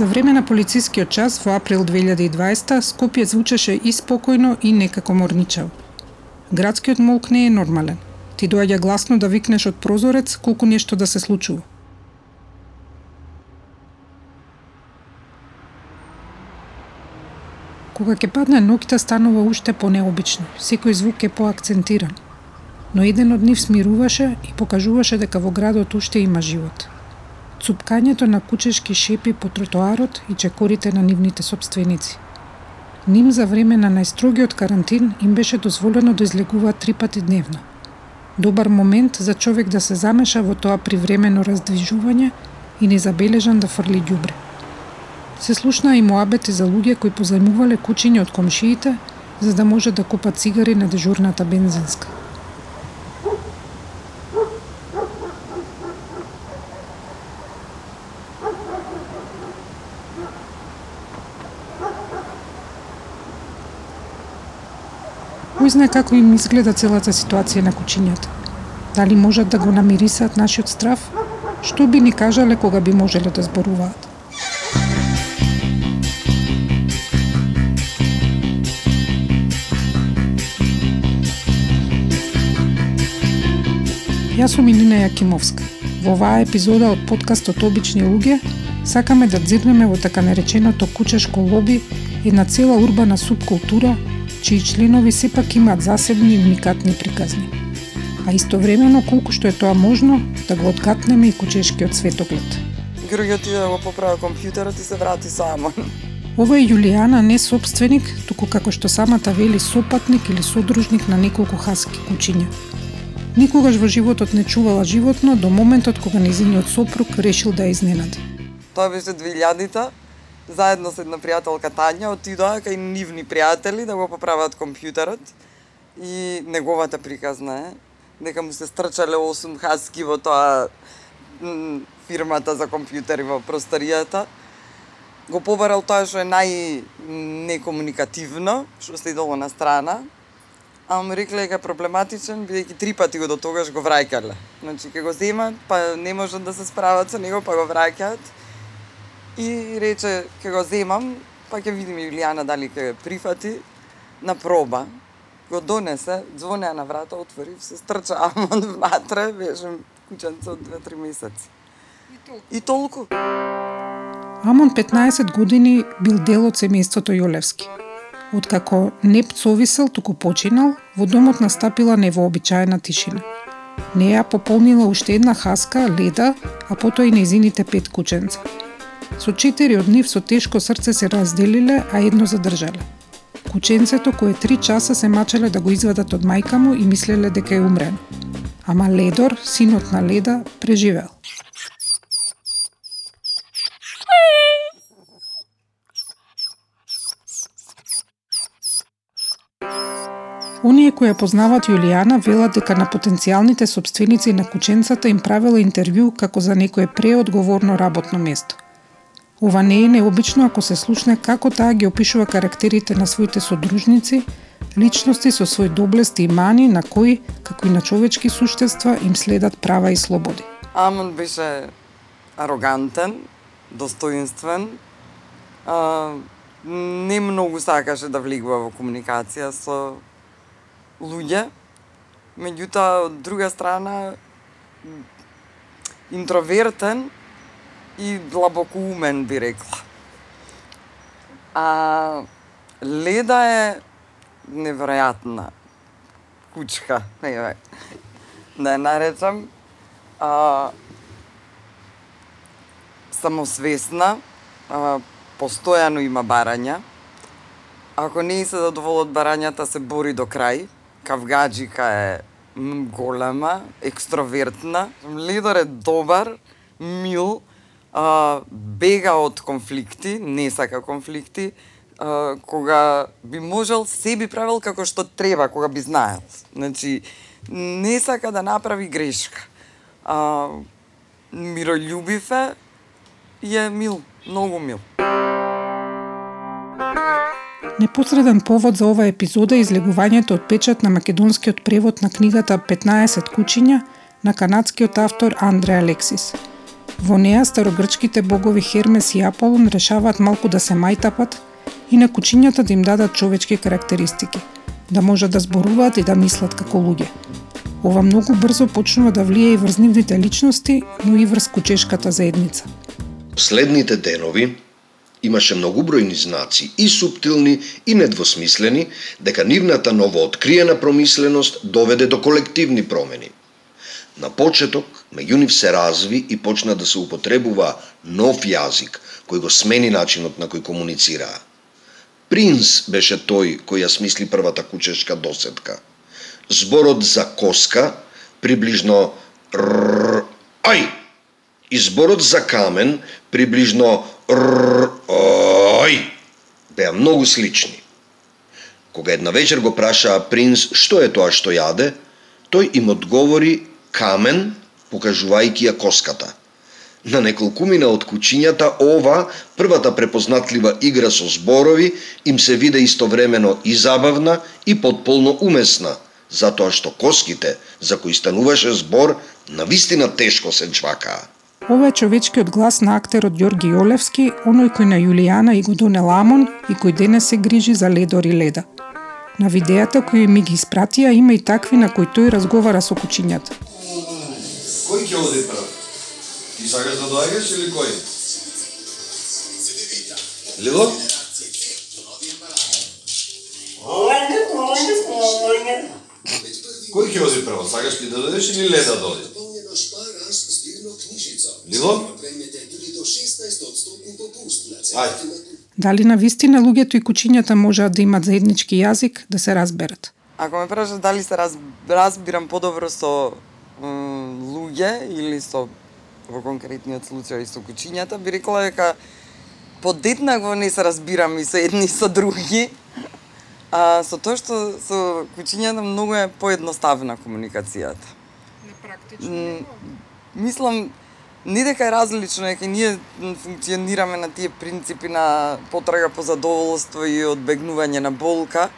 За време на полицискиот час во април 2020 Скопје звучеше и спокојно и некако морничав. Градскиот молк не е нормален. Ти доаѓа гласно да викнеш од прозорец колку нешто да се случува. Кога ќе падне ноќта станува уште понеобично, секој звук е поакцентиран. Но еден од нив смируваше и покажуваше дека во градот уште има живот. Цупкањето на кучешки шепи по тротоарот и чекорите на нивните собственици. Ним за време на најстрогиот карантин им беше дозволено да излегуваат три пати дневно. Добар момент за човек да се замеша во тоа привремено раздвижување и незабележан да фрли ѓубре. Се слушнаа и моабети за луѓе кои позајмувале кучиња од комшиите за да може да купат цигари на дежурната бензинска. Кој знае како им изгледа целата ситуација на кучињата? Дали можат да го намирисаат нашиот страв? Што би ни кажале кога би можеле да зборуваат? Јас сум Илина Јакимовска. Во оваа епизода од подкастот Обични луѓе сакаме да дзирнеме во така нареченото кучешко лоби, една цела урбана субкултура чии членови сепак имаат засебни и уникатни приказни. А истовремено колку што е тоа можно да го откатнеме и кучешкиот светоглед. Георги отиде да го поправи компјутерот и се врати само. Ова е Јулијана не собственик, туку како што самата вели сопатник или содружник на неколку хаски кучиња. Никогаш во животот не чувала животно до моментот кога незиниот сопруг решил да ја изненади. Тоа беше 2000-та заедно со една пријателка Тања отидоа кај нивни пријатели да го поправат компјутерот и неговата приказна е дека му се стрчале 8 хаски во тоа фирмата за компјутери во просторијата. Го побарал тоа што е нај некомуникативно, што идоло на страна, а му рекле дека проблематичен, бидејќи три пати го до тогаш го враќале. Значи, ке го земат, па не можат да се справат со него, па го враќаат и рече ќе го земам, па ќе видиме Јулијана дали ќе прифати на проба. Го донесе, звонеа на врата, отвори, се стрча Амон внатре, беше кученце од 2-3 месеци. И толку. Амон 15 години бил дел од семејството Јолевски. Откако не пцовисел, туку починал, во домот настапила невообичаена тишина. Неја пополнила уште една хаска, леда, а потоа и незините пет кученца. Со четири од нив со тешко срце се разделиле, а едно задржале. Кученцето кое три часа се мачеле да го извадат од мајка му и мислеле дека е умрен. Ама Ледор, синот на Леда, преживел. Оние кои ја познават Јулијана велат дека на потенцијалните собственици на кученцата им правила интервју како за некое преодговорно работно место – Ова не е необично ако се слушне како таа ги опишува карактерите на своите содружници, личности со свој доблести и мани на кои, како и на човечки суштества, им следат права и слободи. Амон беше арогантен, достоинствен, а, не многу сакаше да влегува во комуникација со луѓе, меѓутоа од друга страна интровертен и длабоко умен би рекла. А Леда е неверојатна кучка, не да ја наречам. А, самосвесна, а, постојано има барања. Ако не се задоволот барањата, се бори до крај. Кавгаджика е голема, екстровертна. Лидер е добар, мил, а, бега од конфликти, не сака конфликти, а, кога би можел, се би правил како што треба, кога би знаел. Значи, не сака да направи грешка. А, миролюбив е и е мил, многу мил. Непосреден повод за ова епизода е излегувањето од печат на македонскиот превод на книгата 15 кучиња на канадскиот автор Андре Алексис – Во неа старогрчките богови Хермес и Аполон решаваат малку да се мајтапат и на кучињата да им дадат човечки карактеристики, да можат да зборуваат и да мислат како луѓе. Ова многу брзо почнува да влие и врз нивните личности, но и врз кучешката заедница. Следните денови имаше многу бројни знаци, и суптилни и недвосмислени, дека нивната новооткриена промисленост доведе до колективни промени. На почеток, меѓу нив се разви и почна да се употребува нов јазик, кој го смени начинот на кој комуницираа. Принц беше тој кој ја смисли првата кучешка досетка – зборот за коска, приближно р, ај, и зборот за камен, приближно р, ај, беа многу слични. Кога една вечер го прашаа принц што е тоа што јаде, тој им одговори камен, покажувајќи ја коската. На неколкумина од кучињата ова, првата препознатлива игра со зборови, им се виде истовремено и забавна и подполно умесна – затоа што коските, за кои стануваше збор, на вистина тешко се чвакаа. Ова е човечкиот глас на актерот Ѓорги Јолевски, оној кој на Јулијана и го доне ламон и кој денес се грижи за Ледор и Леда. На видеата кои ми ги испратија има и такви на кои тој разговара со кучињата. Кој ќе оди прв? Ти сакаш да доаѓаш или кој? Лило? Кој ќе оди прво? Сакаш ти да додеш или Леда да оди? Лило? Ајде. Дали на вистина луѓето и кучињата можеат да имат заеднички јазик, да се разберат? Ако ме прашаш дали се раз, разбирам подобро со луѓе или со во конкретниот случај со кучињата, би рекла дека подетнакво не се разбирам и со едни и со други, А, со тоа што со кучињата многу е поедноставна комуникацијата. Непрактично. Мислам, не дека е различно, дека ние функционираме на тие принципи на потрага по задоволство и одбегнување на болка,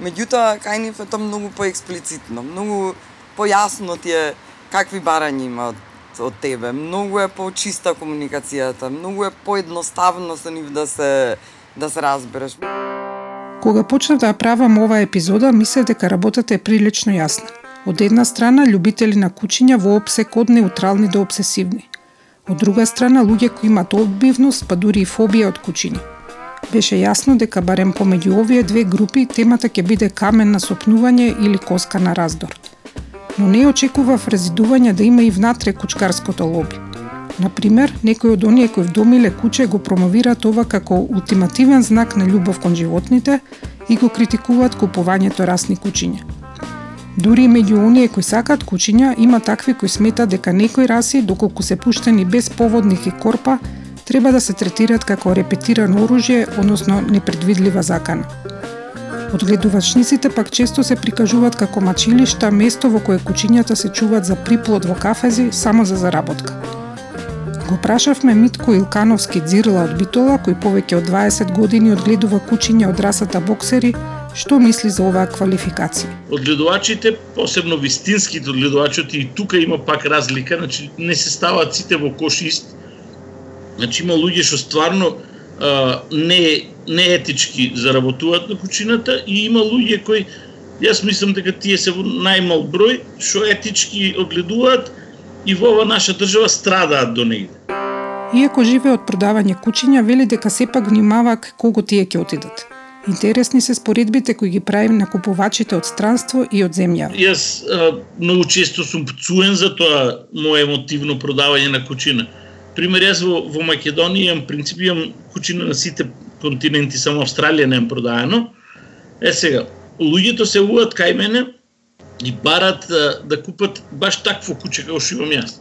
меѓутоа кај нив е тоа многу поексплицитно, многу појасно ти е какви барања има од, од тебе, многу е почиста комуникацијата, многу е поедноставно со нив да се да се разбереш. Кога почнав да ја правам оваа епизода, мислев дека работата е прилично јасна. Од една страна, љубители на кучиња во обсек од неутрални до обсесивни. Од друга страна, луѓе кои имат одбивност, па дури и фобија од кучиња. Беше јасно дека барем помеѓу овие две групи темата ќе биде камен на сопнување или коска на раздор. Но не очекував резидување да има и внатре кучкарското лоби. Например, некои од оние кои вдомиле куче го промовираат ова како ултимативен знак на љубов кон животните и го критикуваат купувањето расни кучиња. Дури и меѓу оние кои сакаат кучиња, има такви кои сметат дека некои раси, доколку се пуштени без поводник и корпа, треба да се третираат како репетирано оружје, односно непредвидлива закана. Одгледувачниците пак често се прикажуваат како мачилишта, место во кое кучињата се чуваат за приплод во кафези само за заработка. Го прашавме Митко Илкановски Дзирла од Битола, кој повеќе од 20 години одгледува кучиња од расата боксери, што мисли за оваа квалификација? Одгледувачите, посебно вистинските одгледувачите, и тука има пак разлика, значи не се ставаат сите во кош ист. Значи има луѓе што стварно не не етички заработуваат на кучината и има луѓе кои јас мислам дека тие се во најмал број што етички одгледуваат и во ова наша држава страдаат до негде. Иако живее од продавање кучиња, вели дека сепак внимава кого тие ќе отидат. Интересни се споредбите кои ги правим на купувачите од странство и од земја. Јас а, многу често сум пцуен за тоа моје емотивно продавање на кучина. Пример, јас во, во Македонија имам принцип имам кучина на сите континенти, само Австралија не продаено. Е сега, луѓето се уват кај мене и барат да, да купат баш такво куче како што имам јас.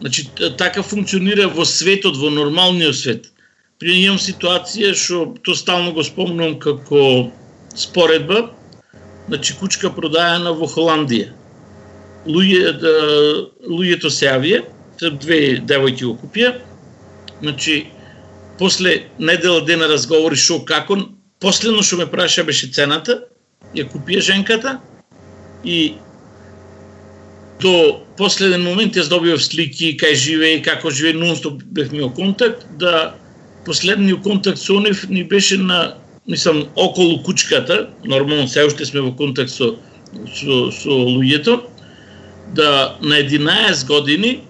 Значи, така функционира во светот, во нормалниот свет. При имам ситуација што то стално го спомнувам како споредба, значи кучка продаена во Холандија. Луѓе, да, луѓето се јавија, две девојки го купија, значи, после недела дена разговори шо како, последно што ме праша беше цената, ја купија женката и до последен момент јас добивав слики кај живее, како живее, нонстоп бевме во контакт, да последниот контакт со нив ни беше на мислам околу кучката, нормално се уште сме во контакт со со, со луѓето, да на 11 години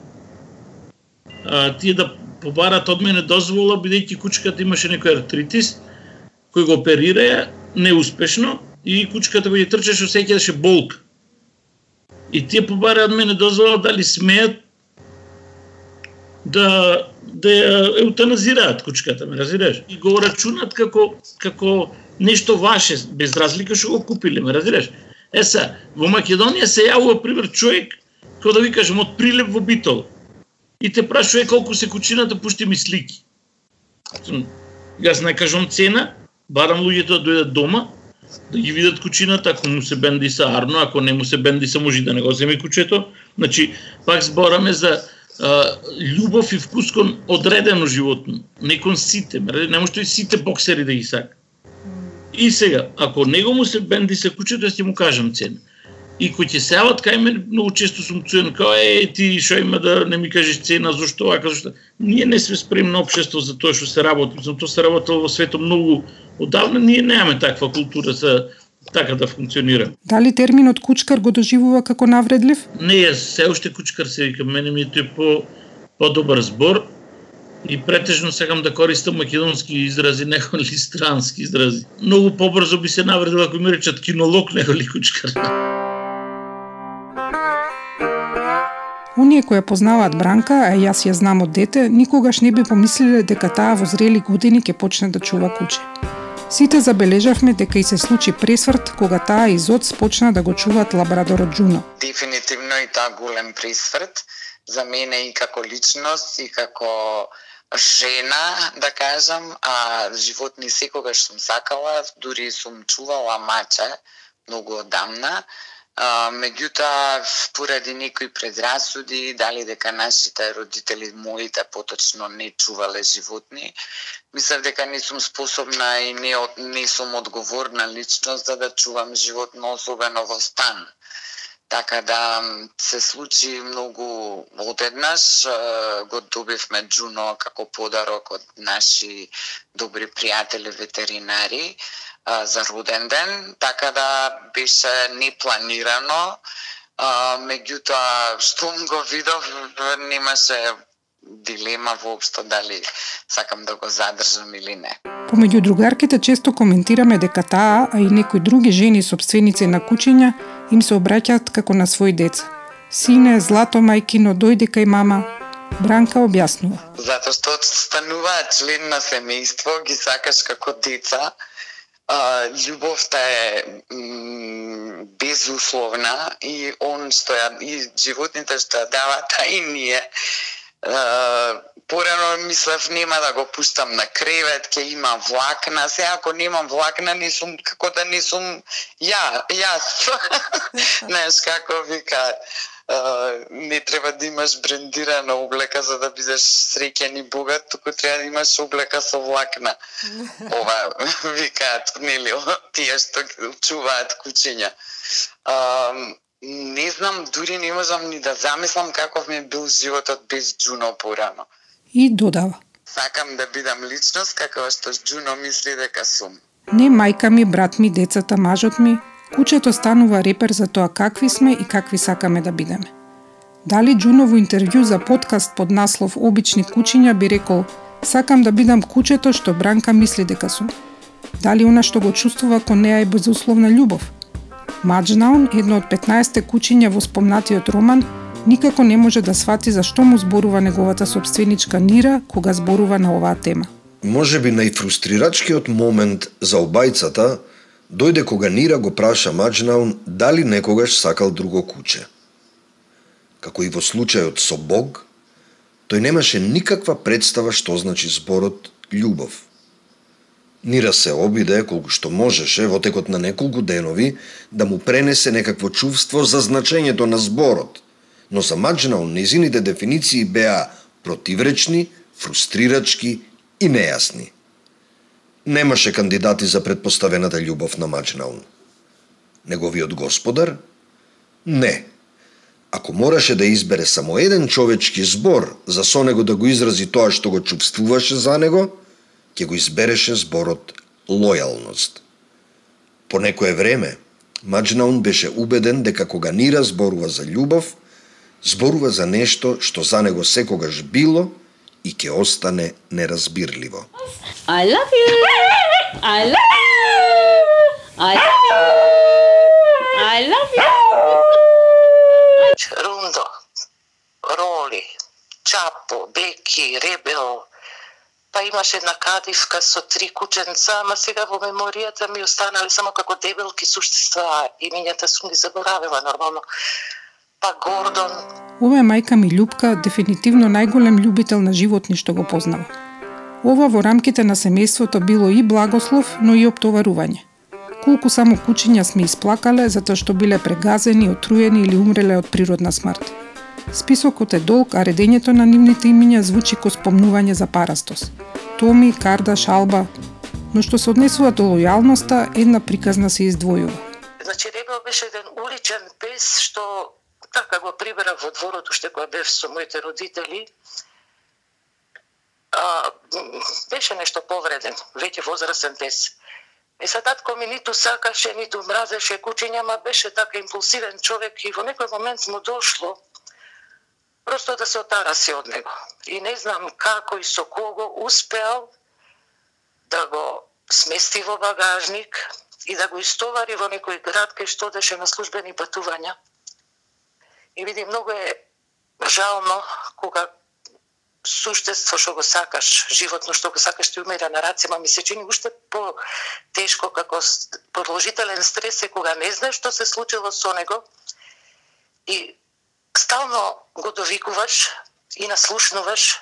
а, тие да побарат од мене дозвола бидејќи кучката имаше некој артритис кој го оперираја неуспешно и кучката кој ја трчеше осеќаше болка. И тие побара од мене дозвола дали смеат да да ја еутаназираат кучката, ме разбираш? И го рачунат како како нешто ваше, без разлика што го купиле, ме разбираш? Е са, во Македонија се јавува пример човек кој да ви кажем од Прилеп во Битол. И те прашува колку се кучината, пушти ми слики. Јас не кажам цена, барам луѓето да дојдат дома, да ги видат кучината, ако му се бенди са арно, ако не му се бенди са може да не го земе кучето. Значи, пак збораме за а, љубов и вкус кон одредено животно, не кон сите, не може и сите боксери да ги сака. И сега, ако него му се бенди се кучето, јас ќе му кажам цена. И кои ќе сеават кај мене, многу често сум чуен као е ти што има да не ми кажеш цена, зашто ака зашто. Ние не сме спремно општество за тоа што се работи. За тоа се работело во светот многу одавна, ние немаме таква култура за така да функционира. Дали терминот кучкар го доживува како навредлив? Не, јас се уште кучкар се викам, мене ми е тој по подобар збор и претежно сакам да користам македонски изрази, него ли странски изрази. Многу побрзо би се навредил ако ми речат кинолог, него ли кучкар. Оние кои ја познаваат Бранка, а јас ја знам од дете, никогаш не би помислиле дека таа во зрели години ќе почне да чува куче. Сите забележавме дека и се случи пресврт кога таа и Зоц почна да го чуваат лабрадорот Джуно. Дефинитивно и таа голем пресврт за мене и како личност и како жена, да кажам, а животни секогаш сум сакала, дури сум чувала мача многу одамна, А, меѓутоа, поради некои предрасуди, дали дека нашите родители, моите поточно не чувале животни, мислев дека не сум способна и не, не сум одговорна личност за да чувам животно, особено во стан. Така да се случи многу одеднаш, го добивме Джуно како подарок од наши добри пријатели ветеринари а, за роден ден, така да беше непланирано. А, меѓутоа, штом го видов, немаше дилема воопшто дали сакам да го задржам или не. Помеѓу другарките често коментираме дека таа, а и некои други жени собственици на кучиња, им се обраќаат како на своји деца. Сине, злато мајкино, дојде кај мама. Бранка објаснува. Затоа што стануваат член на семејство, ги сакаш како деца, а, љубовта е безусловна и он што ја и животните што ја дават, а и ние а, порано мислев нема да го пуштам на кревет, ќе има влакна. Се ако немам влакна, не сум како да не сум ја, јас. Знаеш како вика не треба да имаш брендирана облека за да бидеш среќен и богат, туку треба да имаш облека со влакна. Ова викаат, нели, тие што чуваат кучиња. А, не знам, дури не можам ни да замислам каков ми бил животот без Джуно порано. И додава. Сакам да бидам личност како што Джуно мисли дека сум. Не мајка ми, брат ми, децата, мажот ми, Кучето станува репер за тоа какви сме и какви сакаме да бидеме. Дали Джуново интервју за подкаст под наслов Обични кучиња би рекол Сакам да бидам кучето што Бранка мисли дека сум. Дали она што го чувствува кон неа е безусловна љубов? Маджнаун, едно од 15 кучиња во спомнатиот роман, никако не може да свати за што му зборува неговата собственичка Нира кога зборува на оваа тема. Може би најфрустрирачкиот момент за обајцата дојде кога Нира го праша Маджнаун дали некогаш сакал друго куче. Како и во случајот со Бог, тој немаше никаква представа што значи зборот љубов. Нира се обиде колку што можеше во текот на неколку денови да му пренесе некакво чувство за значењето на зборот, но за Маджнаун незините дефиниции беа противречни, фрустрирачки и нејасни немаше кандидати за предпоставената љубов на Маджнаун. Неговиот господар? Не. Ако мораше да избере само еден човечки збор за со него да го изрази тоа што го чувствуваше за него, ќе го избереше зборот лојалност. По некое време, Маджнаун беше убеден дека кога Нира зборува за љубов, зборува за нешто што за него секогаш било и ќе остане неразбирливо. I love you. I love you. I love you. I love you. Рундо, Роли, Чапо, Беки, Ребел, па имаше една кадивка со три кученца, ама сега во меморијата ми останали само како дебелки суштества, имињата сум ги заборавила нормално. Па Гордон. Ова е мајка ми Љупка, дефинитивно најголем љубител на животни што го познава. Ова во рамките на семејството било и благослов, но и оптоварување. Колку само кучиња сме исплакале затоа што биле прегазени, отруени или умреле од природна смрт. Списокот е долг, а редењето на нивните имиња звучи ко спомнување за парастос. Томи, Карда, Шалба, но што се однесува до лојалноста, една приказна се издвојува. Значи Ребел беше еден уличен пес што така го прибера во дворот уште кога бев со моите родители. А, беше нешто повреден, веќе возрастен пес. И са татко ми ниту сакаше, ниту мразеше кучиња, ма беше така импулсивен човек и во некој момент му дошло просто да се отараси од него. И не знам како и со кого успеал да го смести во багажник и да го истовари во некој град кај што одеше на службени патувања. И види, многу е жално кога суштество што го сакаш, животно што го сакаш ти умира на рацема, ми се чини уште по тешко како продолжителен стрес е кога не знаеш што се случило со него и стално го довикуваш и наслушнуваш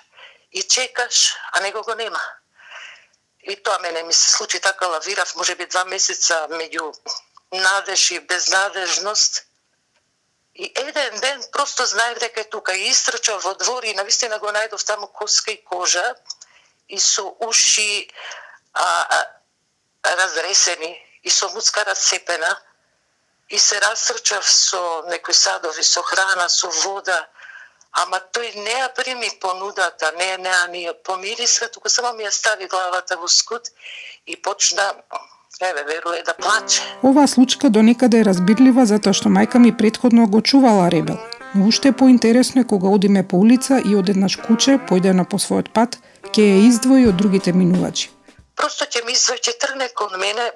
и чекаш, а него го нема. И тоа мене ми се случи така лавирав, може би два месеца меѓу надеж и безнадежност. И еден ден просто знаев дека е тука. И истрчав во двор и навистина го најдов таму коска и кожа и со уши а, а, разресени и со муцка расцепена. И се растрчав со некои садови, со храна, со вода, ама тој не ја прими понудата, не, не не ни ја помириса, туку само ми ја стави главата во скут и почна еве веруе да плаче. Оваа случка до некаде е разбирлива затоа што мајка ми предходно го чувала Ребел. Но уште поинтересно е кога одиме по улица и одеднаш куче, појдено по својот пат, ќе ја издвои од другите минувачи. Просто ќе ми издвои, ќе трне кон мене,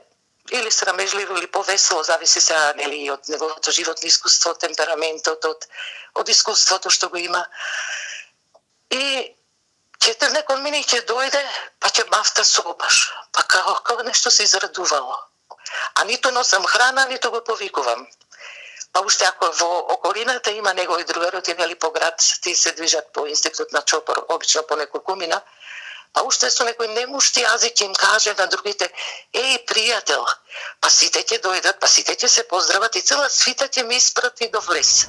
или срамежливо или повесело, зависи се нели од неговото животно искуство, темпераментот, од од искуството што го има. И ќе трне кон ќе дојде, па ќе мафта собаш. Па како, како нешто се израдувало. А ниту носам храна, ниту го повикувам. Па уште ако во околината има негови другароти, нели по град, ти се движат по институт на Чопор, обично по некој кумина, па уште со некој немушти јазик им каже на другите, еј, пријател, па сите ќе дојдат, па сите ќе се поздрават и цела свита ќе ми испрати до влез.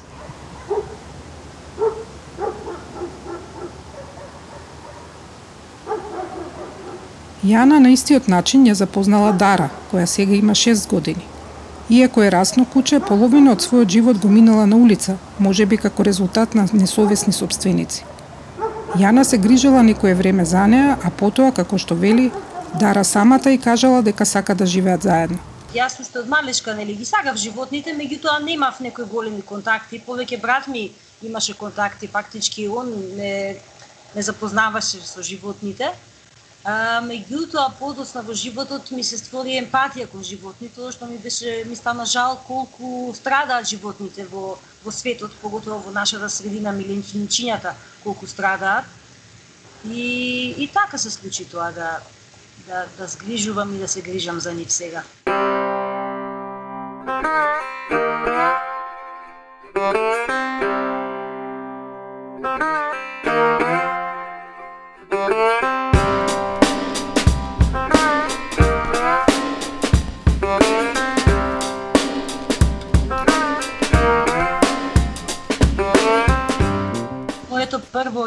Јана на истиот начин ја запознала Дара, која сега има 6 години. Иако е расно куче, половина од својот живот го минала на улица, може би како резултат на несовесни собственици. Јана се грижела некое време за неа, а потоа, како што вели, Дара самата и кажала дека сака да живеат заедно. Јас уште од малешка нели ги сакав животните, меѓутоа немав некои големи контакти. Повеќе брат ми имаше контакти, фактички он не не запознаваше со животните. А, меѓутоа, подосна во животот ми се створи емпатија кон животните, тоа што ми беше ми стана жал колку страдаат животните во во светот, поготово во нашата средина милинчињата колку страдаат. И и така се случи тоа да да да сгрижувам и да се грижам за нив сега.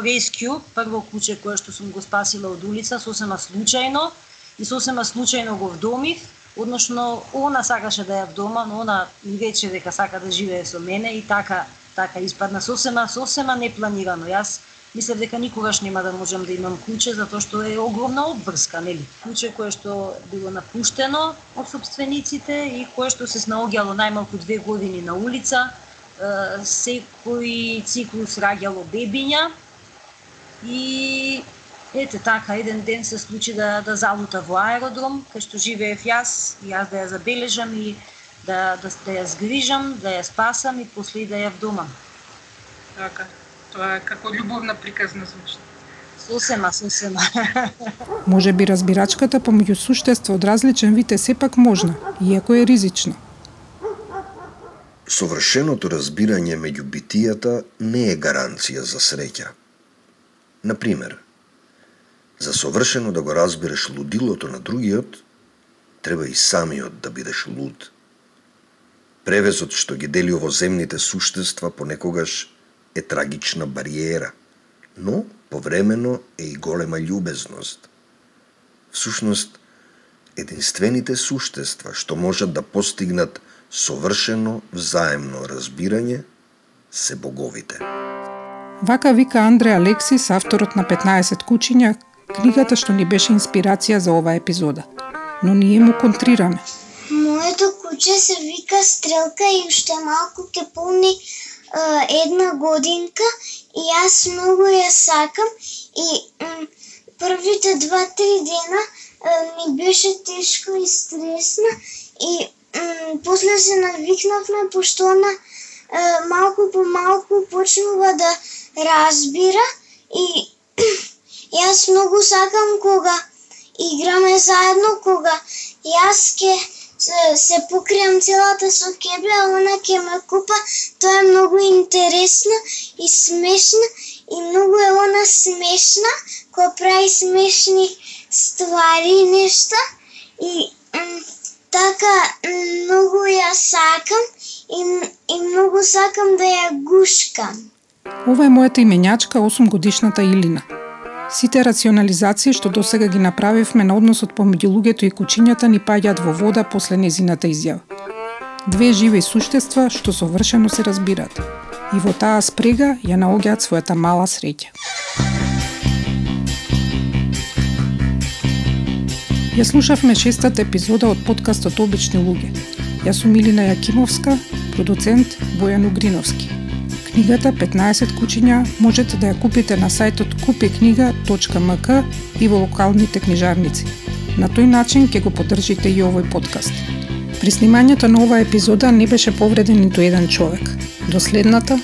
Rescue, прво куче кое што сум го спасила од улица, сосема случајно и сосема случајно го вдомив, односно она сакаше да ја вдома, но она и рече дека сака да живее со мене и така така испадна сосема сосема непланирано. Јас мислев дека никогаш нема да можам да имам куќе затоа што е огромна обврска, нели? Куќе кое што било напуштено од собствениците и кое што се снаоѓало најмалку две години на улица, секој циклус раѓало бебиња и ете така еден ден се случи да да залута во аеродром кај што живеев јас и јас да ја забележам и да, да, да ја згрижам, да ја спасам и после и да ја вдомам. Така, тоа е како љубовна приказна звучи. Сосема, сосема. Може би разбирачката помеѓу суштества од различен вид е сепак можна, иако е ризично. Совршеното разбирање меѓу битијата не е гаранција за среќа. Например, за совршено да го разбереш лудилото на другиот, треба и самиот да бидеш луд. Превезот што ги дели овоземните суштества понекогаш е трагична бариера, но повремено е и голема љубезност. Всушност, единствените суштества што можат да постигнат совршено взаемно разбирање се боговите. Вака вика Андре Алексис, авторот на 15 кучиња, книгата што ни беше инспирација за оваа епизода. Но ние му контрираме. Моето куче се вика Стрелка и уште малку ќе полни е, една годинка и јас многу ја сакам и првите два-три дена е, ми беше тешко и стресно и после се навикнавме пошто она е, малку по малку почнува да разбира и јас многу сакам кога играме заедно, кога јас ке се, се покријам целата со кебле, а она ке ме купа. Тоа е многу интересно и смешно и многу е она смешна, која прави смешни ствари нешта и така многу ја сакам и, и многу сакам да ја гушкам. Ова е мојата именјачка 8 годишната Илина. Сите рационализации што досега ги направивме на односот помеѓу луѓето и кучињата ни паѓаат во вода после незината изјава. Две живи суштества што совршено се разбираат. И во таа спрега ја наоѓаат својата мала среќа. Ја слушавме шестата епизода од подкастот Обични луѓе. Јас сум Илина Јакимовска, продуцент Бојан Угриновски. Книгата 15 кучиња можете да ја купите на сајтот купикнига.мк и во локалните книжарници. На тој начин ќе го поддржите и овој подкаст. При снимањето на оваа епизода не беше повреден ниту еден човек. До следната.